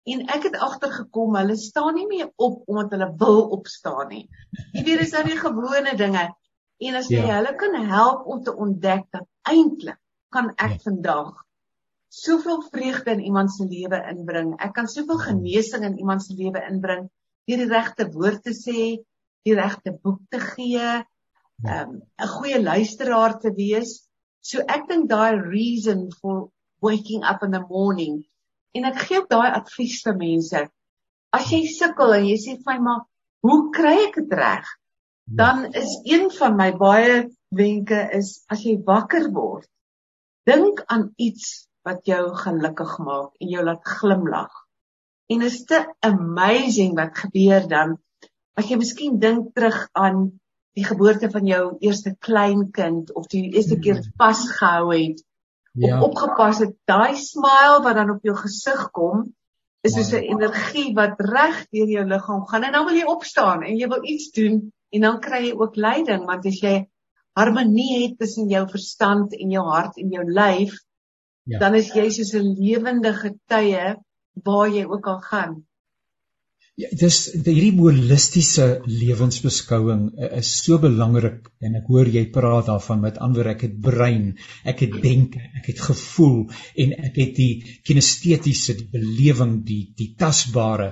En ek het agtergekom hulle staan nie meer op omdat hulle wil opstaan nie. Jy weet dis nou die gewone dinge? En as jy ja. hulle kan help om te ontdek dat eintlik kan ek ja. vandag soveel vreugde in iemand se lewe inbring. Ek kan soveel genesing in iemand se lewe inbring deur die regte woord te sê, die regte boek te gee. 'n um, 'n goeie luisteraar te wees. So ek dink daai reason for waking up in the morning en ek gee ook daai advies vir mense. As jy sukkel en jy sê vir my maar, hoe kry ek dit reg? Ja. Dan is een van my baie wenke is as jy wakker word, dink aan iets wat jou gelukkig maak en jou laat glimlag. En is te amazing wat gebeur dan as jy miskien dink terug aan die geboorte van jou eerste kleinkind of die eerste keer hmm. vasgehou het ja. of opgepas het, daai smile wat dan op jou gesig kom is soos 'n energie wat reg deur jou liggaam gaan en dan wil jy opstaan en jy wil iets doen en dan kry jy ook leiding want as jy harmonie het tussen jou verstand en jou hart en jou lyf ja. dan is jy soos 'n lewende getuie waar jy ook al gaan. Ja, dis hierdie holistiese lewensbeskouing eh, is so belangrik en ek hoor jy praat daarvan met ander ek het brein, ek het denke, ek het gevoel en ek het die kinestetiese, die belewing, die die tasbare.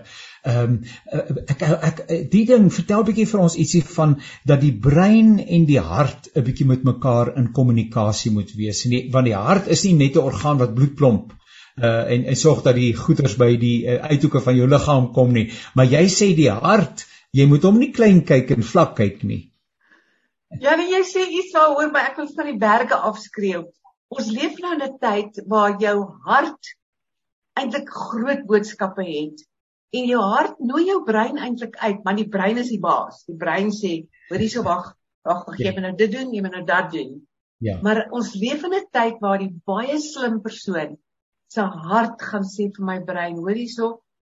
Ehm um, ek ek die ding vertel bietjie vir ons ietsie van dat die brein en die hart 'n bietjie met mekaar in kommunikasie moet wees. Die, want die hart is nie net 'n orgaan wat bloed plomp uh en en sorg dat die goeders by die uh, uithoeke van jou liggaam kom nie. Maar jy sê die hart, jy moet hom nie klein kyk en vlak kyk nie. Ja, nee, jy sê iets waaroor my ek wil van die berge afskreeu. Ons leef nou in 'n tyd waar jou hart eintlik groot boodskappe het en jou hart nooi jou brein eintlik uit, want die brein is die baas. Die brein sê, "Hoor hierso wag, wag, wag, jy moet nou dit doen, jy moet nou dat doen." Ja. Maar ons leef in 'n tyd waar die baie slim persoon se hart gaan sê vir my brein, hoor hierso,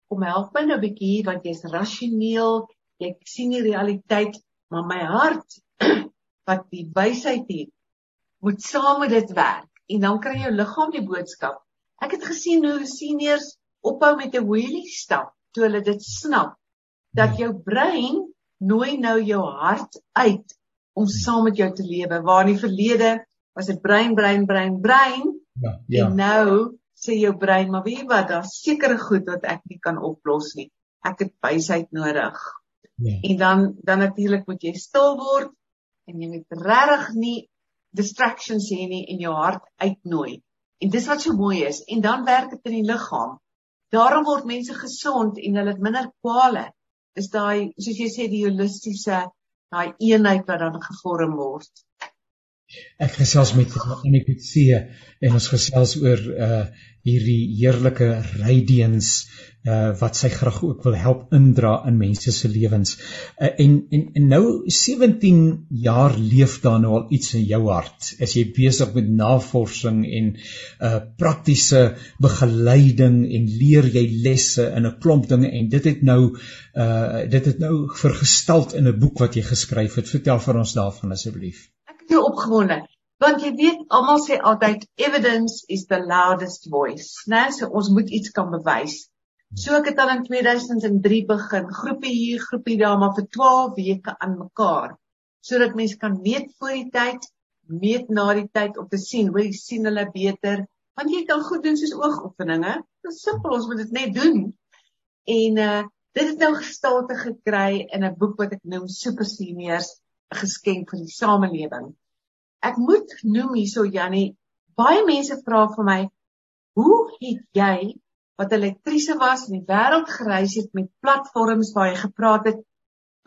kom help my nou 'n bietjie want jy's rasioneel, jy sien die realiteit, maar my hart wat die wysheid het, moet saam met dit werk en dan kry jou liggaam die boodskap. Ek het gesien hoe seniors ophou met 'n wheelie stap toe hulle dit snap dat jou brein nooi nou jou hart uit om saam met jou te lewe. Waar in die verlede was dit brein, brein, brein, brein. Ja, ja. En nou sê jou brein, maar weet jy wat, daar's sekere goed wat ek nie kan oplos nie. Ek het wysheid nodig. Ja. En dan dan natuurlik moet jy stil word en jy moet regtig nie distractions hê nie en jou hart uitnooi. En dis wat so mooi is en dan werk dit in die liggaam. Daarom word mense gesond en hulle het minder kwale. Is daai soos jy sê die holistiese daai eenheid wat dan gevorm word. Ek gesels met NPC en ons gesels oor uh hierdie heerlike radiance uh wat sy graag ook wil help indra in mense se lewens. Uh, en, en en nou 17 jaar leef daar nou al iets in jou hart. As jy besig met navorsing en uh praktiese begeleiding en leer jy lesse in 'n klomp dinge en dit het nou uh dit het nou vergestald in 'n boek wat jy geskryf het. Vertel vir ons daarvan asseblief. So opgewonde want jy weet almal sê altyd evidence is the loudest voice. Né, so ons moet iets kan bewys. So ek het al in 2003 begin, groepie hier, groepie daar, maar vir 12 weke aan mekaar, sodat mense kan meet voor die tyd, meet na die tyd om te sien hoe sien hulle beter, want jy kan goed doen soos oogoefeninge. Dit is simpel, ons moet dit net doen. En uh dit het nou gestalte gekry in 'n boek wat ek noem Super Seniors, 'n geskenk vir die samelewing. Ek moet noem hierso Jannie, baie mense vra vir my, "Hoe het jy wat elektriese was in die wêreld gereis het met platforms waar hy gepraat het.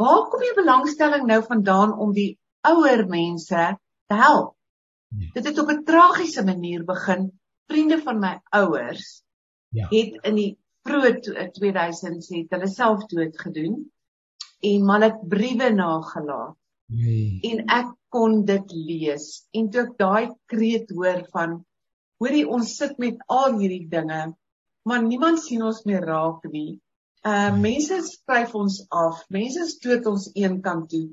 Waar kom die belangstelling nou vandaan om die ouer mense te help? Ja. Dit het op 'n tragiese manier begin. Vriende van my ouers ja. het in die vroeë 2000s het hulle selfdood gedoen en maar het briewe nagelaat. Nee. En ek kon dit lees en toe ek daai kreet hoor van hoorie ons sit met al hierdie dinge maar niemand sien ons meer raak nie. Uh mense skryf ons af. Mense stoot ons een kant toe.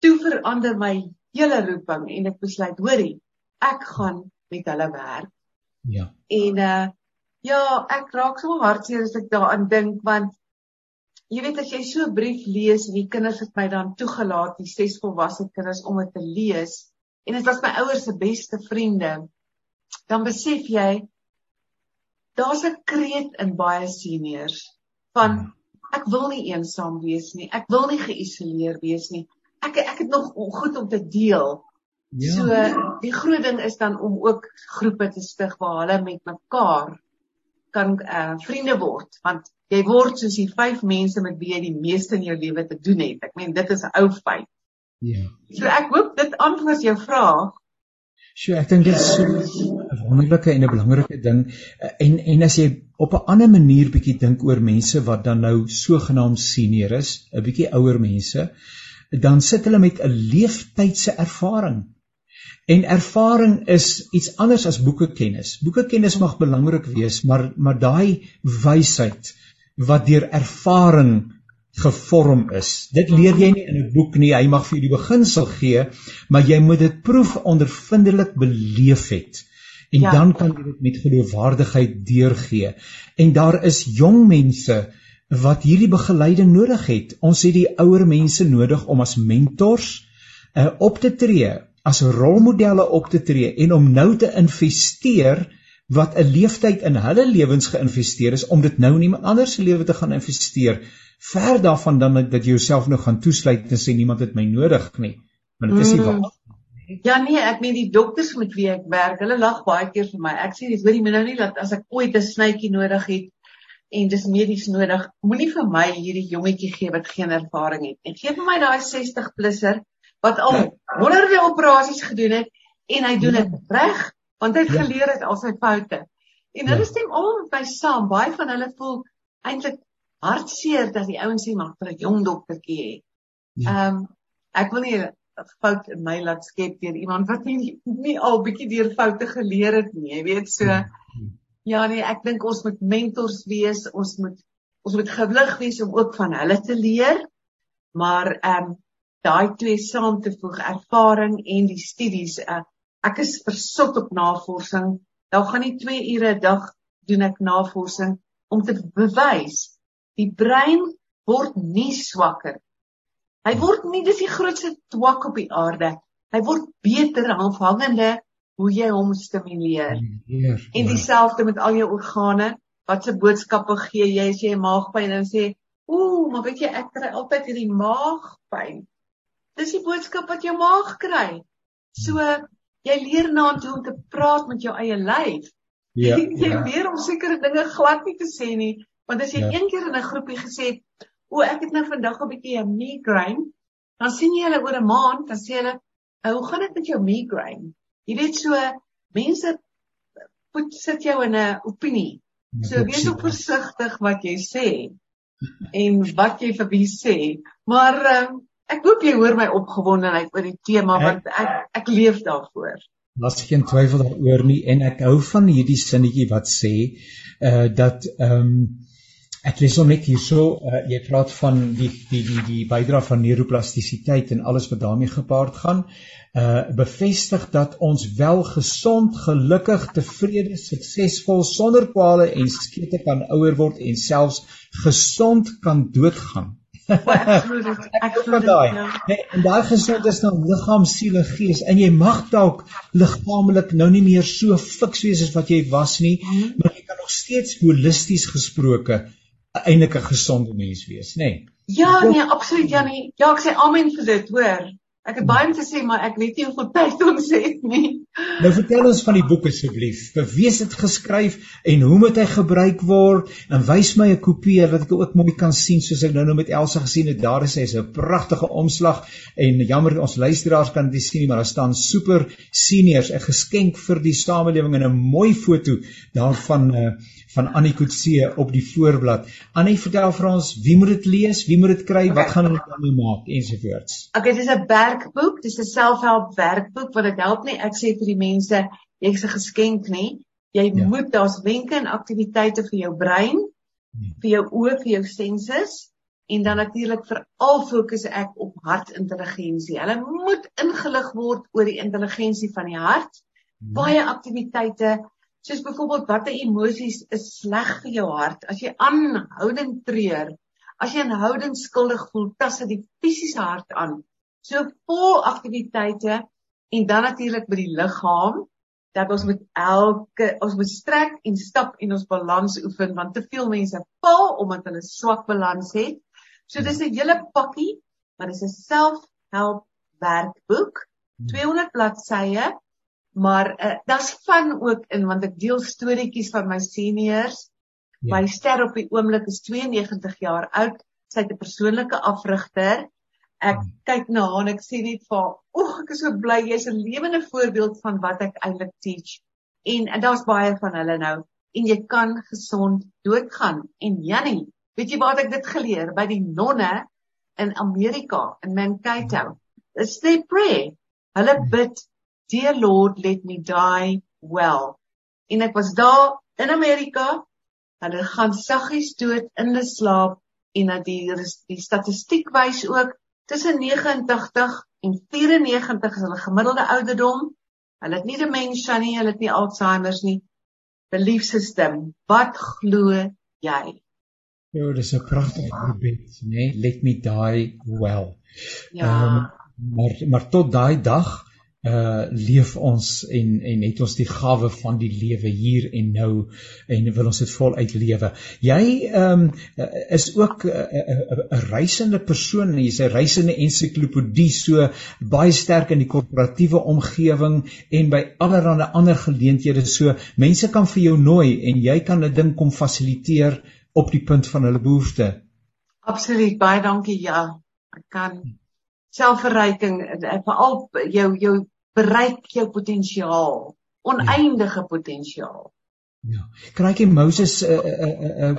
Toe verander my hele roeping en ek besluit, hoorie, ek gaan met hulle werk. Ja. En uh ja, ek raak so hartseer as ek daaraan dink want jy weet as jy so 'n brief lees en die kinders het my dan toegelaat, die ses volwasse kinders om dit te lees en dit was my ouers se beste vriende, dan besef jy daar's 'n kreet in baie seniors van hmm. ek wil nie eensaam wees nie. Ek wil nie geïsoleer wees nie. Ek ek het nog goed om te deel. Ja. So die groot ding is dan om ook groepe te stig waar hulle met mekaar kan uh vriende word want jy word soos die vyf mense met wie jy die meeste in jou lewe te doen het. Ek meen dit is 'n ou feit. Ja. So ek hoop dit antwoord jou vraag. Sjoe, ek dink dit is so 'n wonderlike en 'n belangrike ding en en as jy op 'n ander manier bietjie dink oor mense wat dan nou sogenaamd senior is, 'n bietjie ouer mense, dan sit hulle met 'n leeftydse ervaring. En ervaring is iets anders as boekekennis. Boekekennis mag belangrik wees, maar maar daai wysheid wat deur ervaring gevorm is. Dit leer jy nie in 'n boek nie. Hy mag vir jou die beginsel gee, maar jy moet dit proef ondervindelik beleef het. En ja. dan kan jy dit met geloofwaardigheid deurgee. En daar is jong mense wat hierdie begeleiding nodig het. Ons het die ouer mense nodig om as mentors uh, op te tree, as rolmodelle op te tree en om nou te investeer wat 'n leeftyd in hulle lewens geïnvesteer is om dit nou in iemand anders se lewe te gaan investeer ver daarvan dan dat jy jouself nou gaan toesluit en sê niemand het my nodig nie. Want dit is nie waar. Mm. Ja nee, ek meen die dokters met wie ek werk, hulle lag baie keer vir my. Ek sê dis hoorie nou nie dat as ek ooit 'n snytjie nodig het en dis medies nodig, moenie vir my hierdie jongetjie gee wat geen ervaring het nie. Geef vir my daai 60 plusser wat al honderde operasies gedoen het en hy doen dit reg want hy het ja. geleer uit al sy foute. En hulle ja. stem almal met my saam. Baie van hulle voel eintlik hartseer dat die ouens sê maar vir 'n jong doktertjie hê. Ja. Ehm um, ek wil nie 'n fout in my laat skep deur iemand wat nie nie al bietjie deur foute geleer het nie. Jy weet so ja, ja nee, ek dink ons moet mentors wees. Ons moet ons moet gewillig wees om ook van hulle te leer. Maar ehm um, daai twee saam te voeg, ervaring en die studies. Uh, ek is versot op navorsing. Daar gaan nie 2 ure 'n dag doen ek navorsing om te bewys Die brein word nie swakker. Hy word nie dis die grootste twak op die aarde. Hy word beter afhangende hoe jy hom stimuleer. En ja. dieselfde met al jou organe. Wat se boodskappe gee jy as jy maagpyn en sê, "Ooh, maar weet jy ek kry altyd hierdie maagpyn." Dis die boodskap wat jou maag kry. So jy leer na toe om te praat met jou eie lyf. Ja, jy ja. leer om sekere dinge glad nie te sê nie, want as jy Ja. een keer in 'n groepie gesê het, "O, ek het nou vandag 'n bietjie 'n migraine," dan sien jy hulle oor 'n maand, dan sê hulle, "Ou, hoe gaan dit met jou migraine?" Jy weet so mense put sit jou in 'n opinie. So wees ook versigtig wat jy sê en wat jy vir wie sê. Maar uh, ek hoop jy hoor my opgewondenheid oor die tema Ek- want ek ek leef daarvoor. Daar's geen twyfel daaroor nie en ek hou van hierdie sinnetjie wat sê uh dat ehm um, ek lees hom net hierso uh, jy praat van die die die die bydrae van neuroplastisiteit en alles wat daarmee gepaard gaan uh bevestig dat ons wel gesond, gelukkig, tevrede, suksesvol, sonder kwale en skete kan ouer word en selfs gesond kan doodgaan. Van dit. daai. ja. Nee, en daai gesond is nou liggaam, siel en gees. En jy mag dalk liggaamlik nou nie meer so fiks wees as wat jy was nie, Mhm. maar jy kan nog steeds holisties gesproke eintlik 'n gesonde mens wees, nê? Nee. Ja, nee, absoluut Jannie. Ja, ek sê amen vir dit, hoor. Ek het baie om te sê, maar ek weet nie hoeveel tyd om sê nie. Nou vertel ons van die boek asseblief. Vir wie is dit geskryf en hoe moet hy gebruik word? En wys my 'n kopie dat ek ook mooi kan sien soos ek nou nou met Elsa gesien het. Daar is hy, is 'n pragtige omslag en jammer ons luisteraars kan dit sien nie, maar daar staan super seniors, 'n geskenk vir die samelewing en 'n mooi foto daarvan uh, van Annie Kutse op die voorblad. Annie, vertel vir ons, wie moet dit lees? Wie moet dit kry? Wat gaan hulle daarmee maak ensovoorts? Okay, dis 'n werkboek, dis 'n selfhelp werkboek wat dit help nie ek sê vir die mense jy's 'n geskenk nie. Jy Ja. moet daar's wenke en aktiwiteite vir jou brein, Ja. vir jou oë, vir jou senses en dan natuurlik veral fokus ek op hartintelligensie. Hulle moet ingelig word oor die intelligensie van die hart. Baie aktiwiteite soos byvoorbeeld watter emosies is sleg vir jou hart as jy aanhoudend treur as jy aanhoudend skuldig voel tas dit die fisiese hart aan. So vol aktiwiteite en dan natuurlik by die liggaam dat ons met elke ons moet strek en stap en ons balans oefen want te veel mense val omdat hulle swak balans het. So dis 'n hele pakkie maar dis 'n selfhelp werkboek. 200 bladsye maar uh, daar's van ook in want ek deel storieetjies van my seniors. Ja. My ster op die oomblik is 92 jaar oud. Sy het 'n persoonlike afrigter. Ek Hmm. kyk na haar en ek sê net vir haar, "Oeg, ek is so bly jy's 'n lewende voorbeeld van wat ek eintlik teach." En, en daar's baie van hulle nou en jy kan gesond doodgaan. En Jannie, weet jy waar ek dit geleer by die nonne in Amerika in Mankato? It's their prayer. Hulle bid Dear Lord, let me die well. En ek was daar in Amerika. Hulle gaan saggies dood in hulle slaap en dat die die statistiek wys ook tussen 89 en 94 is hulle gemiddelde ouderdom. Hulle het nie demensie nie, hulle het nie Alzheimer's nie. Belief system. Wat glo jy? Ja, dis 'n pragtige gebed, nê? Nee? Let me die well. Ja. Ehm, maar maar tot daai dag uh leef ons en en het ons die gawe van die lewe hier en nou en wil ons dit voluit lewe. Jy ehm um, is ook uh, 'n reisende persoon en jy's 'n reisende ensiklopedie so baie sterk in die korporatiewe omgewing en by allerlei ander geleenthede so mense kan vir jou nooi en jy kan 'n ding kom fasiliteer op die punt van hulle behoefte. Absoluut. Baie dankie. Ja. Ek kan selfverryking eh, veral jou jou bereik jou potensiaal, oneindige potensiaal. Ja. Kraaitjie Moses uh uh uh,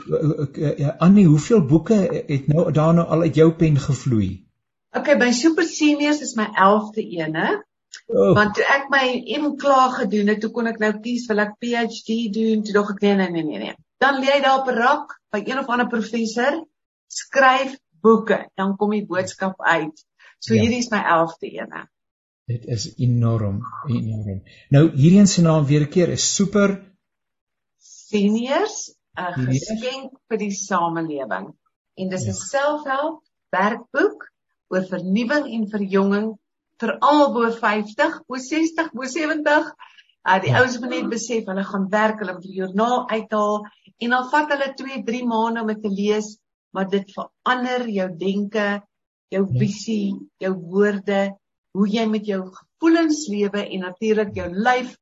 uh, Annie, hoeveel boeke het nou daar nou al uit jou pen gevloei? Okay, my super seniors is my 11de ene. Oh, Want toe ek my M klaar gedoen het, toe kon ek nou kies wil ek PhD doen, toe dog ek nee nee nee nee nee. Dan lê jy daar op 'n rak by een of ander professor, skryf boeke, dan kom die boodskap uit. So Ja. hierdie is my 11de ene. Dit is enorm, enorm. Nou hierdie een se naam weer 'n keer is super Seniors, 'n Seniors? geskenk vir die samelewing. en dis 'n ja. selfhelp werkboek oor vernuwing en verjonging vir almal bo 50, bo 60, bo 70. Uh die ja. ouens moet net besef hulle gaan werk, hulle moet die joernaal uithaal en dan vat hulle 2, 3 maande om dit te lees, maar dit verander jou denke, jou ja. visie, jou woorde, hoe jy met jou gevoelens lewe en natuurlik jou lyf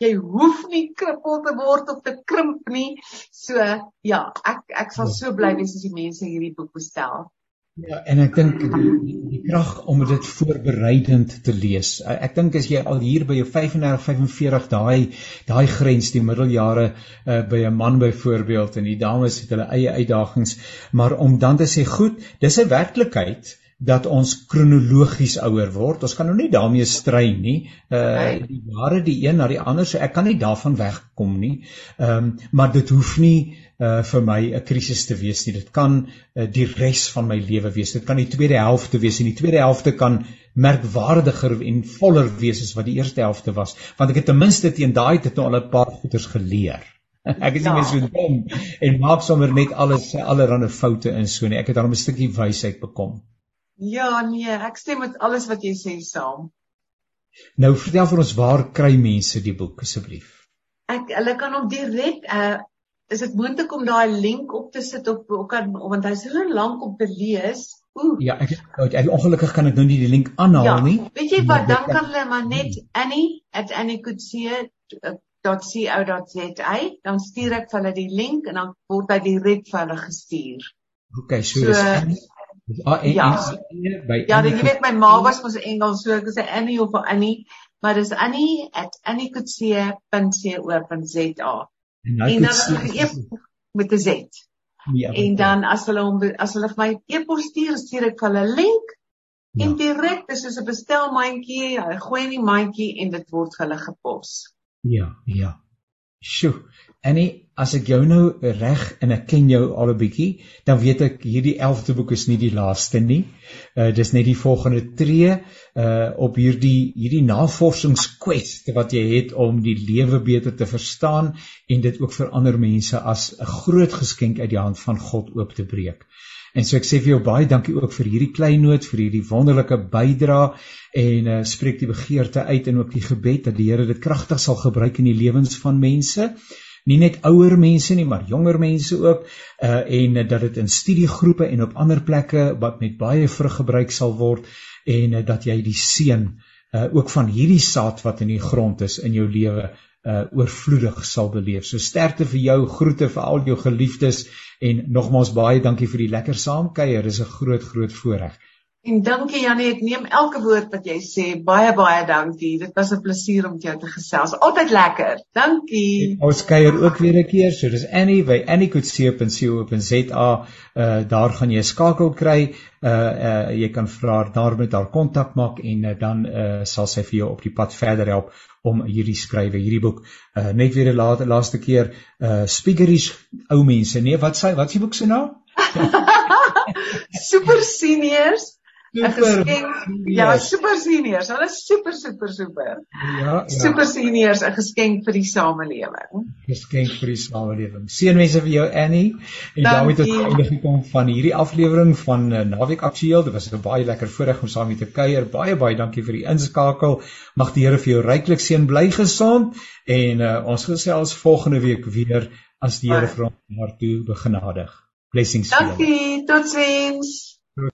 jy hoef nie krippel te word of te krimp nie. So ja, ek ek sal so bly wees as die mense hierdie boek bestel. Ja, en ek dink die, die krag om dit voorbereidend te lees. Ek dink as jy al hier by jou 35, 45 daai daai grens die middeljare uh, by 'n man byvoorbeeld en die dames het hulle eie uitdagings, maar om dan te sê goed, dis 'n werklikheid dat ons kronologies ouer word. Ons kan nou nie daarmee stry nie. Uh die jare die een na die ander, so ek kan nie daarvan wegkom nie. Ehm um, maar dit hoef nie uh vir my 'n krisis te wees nie. Dit kan uh, die res van my lewe wees. Dit kan die tweede helfte wees en die tweede helfte kan merkwaardiger en voller wees as wat die eerste helfte was, want ek het ten minste teen daai tyd nou al 'n paar goeders geleer. ek is nie ja. meer so dom en maak sommer net alles allerlei foute in so nie. Ek het dan 'n stukkie wysheid bekom. Ja, nee, ek stem met alles wat jy sê saam. Nou vertel vir ons waar kry mense die boek asseblief? Ek hulle kan hom direk uh is dit moontlik om daai link op te sit op kan want hy's so lank om te lees. Ooh. Ja, ek, ek ongelukkig kan ek nou nie die link aanhaal ja, nie. Weet jy wat, dan kan hulle maar net annie@anniecoetzee.co.za dan stuur ek vir hulle die link en dan word hy direk vir hulle gestuur. OK, so, so dis Annie Ah, en, ja. En, by ja, jy weet my ma was mos Engels, so ek sê Annie of Annie, maar dis annie@anniecoetzee.co.za. En, en dan eep met 'n Z. Ja, en dan as hulle hom as hulle vir my e-pos stuur, stuur ek hulle 'n link ja. en direk dis soos 'n bestelmandjie, hy gooi in die mandjie en dit word vir hulle gepos. Ja, ja. Sjoe. Annie, as ek jou nou reg en ek ken jou al 'n bietjie, dan weet ek hierdie 11de boek is nie die laaste nie. Uh dis net die volgende tree uh op hierdie hierdie navorsingsquest wat jy het om die lewe beter te verstaan en dit ook vir ander mense as 'n groot geskenk uit die hand van God oop te breek. En so ek sê vir jou baie dankie ook vir hierdie kleinoot, vir hierdie wonderlike bydrae en uh spreek die begeerte uit en ook die gebed dat die Here dit kragtig sal gebruik in die lewens van mense nie net ouer mense nie, maar jonger mense ook uh en dat dit in studiegroepe en op ander plekke wat met baie vrug gebruik sal word en uh, dat jy die seën uh ook van hierdie saad wat in die grond is in jou lewe uh oorvloedig sal beleef. So sterkte vir jou, groete vir al jou geliefdes en nogmaals baie dankie vir die lekker saamkuier. Dit is 'n groot groot voorreg. En dankie Janie, ek neem elke woord wat jy sê. Baie baie dankie. Dit was 'n plesier om jou te gesels. Altyd lekker. Dankie. En ons kuier ook weer 'n keer. So dis Annie by annie.co.za. Uh daar gaan jy skakel kry. Uh uh jy kan vir haar daar met haar kontak maak en uh, dan uh sal sy vir jou op die pad verder help om hierdie skrywe, hierdie boek uh net weer 'n laaste laaste keer uh Speakeries ou mense. Nee, wat sê wat is die boek se naam? Super seniors 'n geskenk. Ja, super seniors. Hulle is super super super. Ja, ja. Super seniors 'n geskenk vir die samelewing. Geskenk vir die samelewing. Seënwense vir jou Annie en daarmee tot einde gekom van hierdie aflewering van uh, Naweek Aktueel. Dit was 'n baie lekker voorreg om saam met te kuier. Baie baie dankie vir die inskakel. Mag die Here vir jou ryklik seën bly gesond en uh, ons gesels volgende week weer as die Here vir ons daartoe begenadig. Blessings vir julle. Dankie. Totsiens.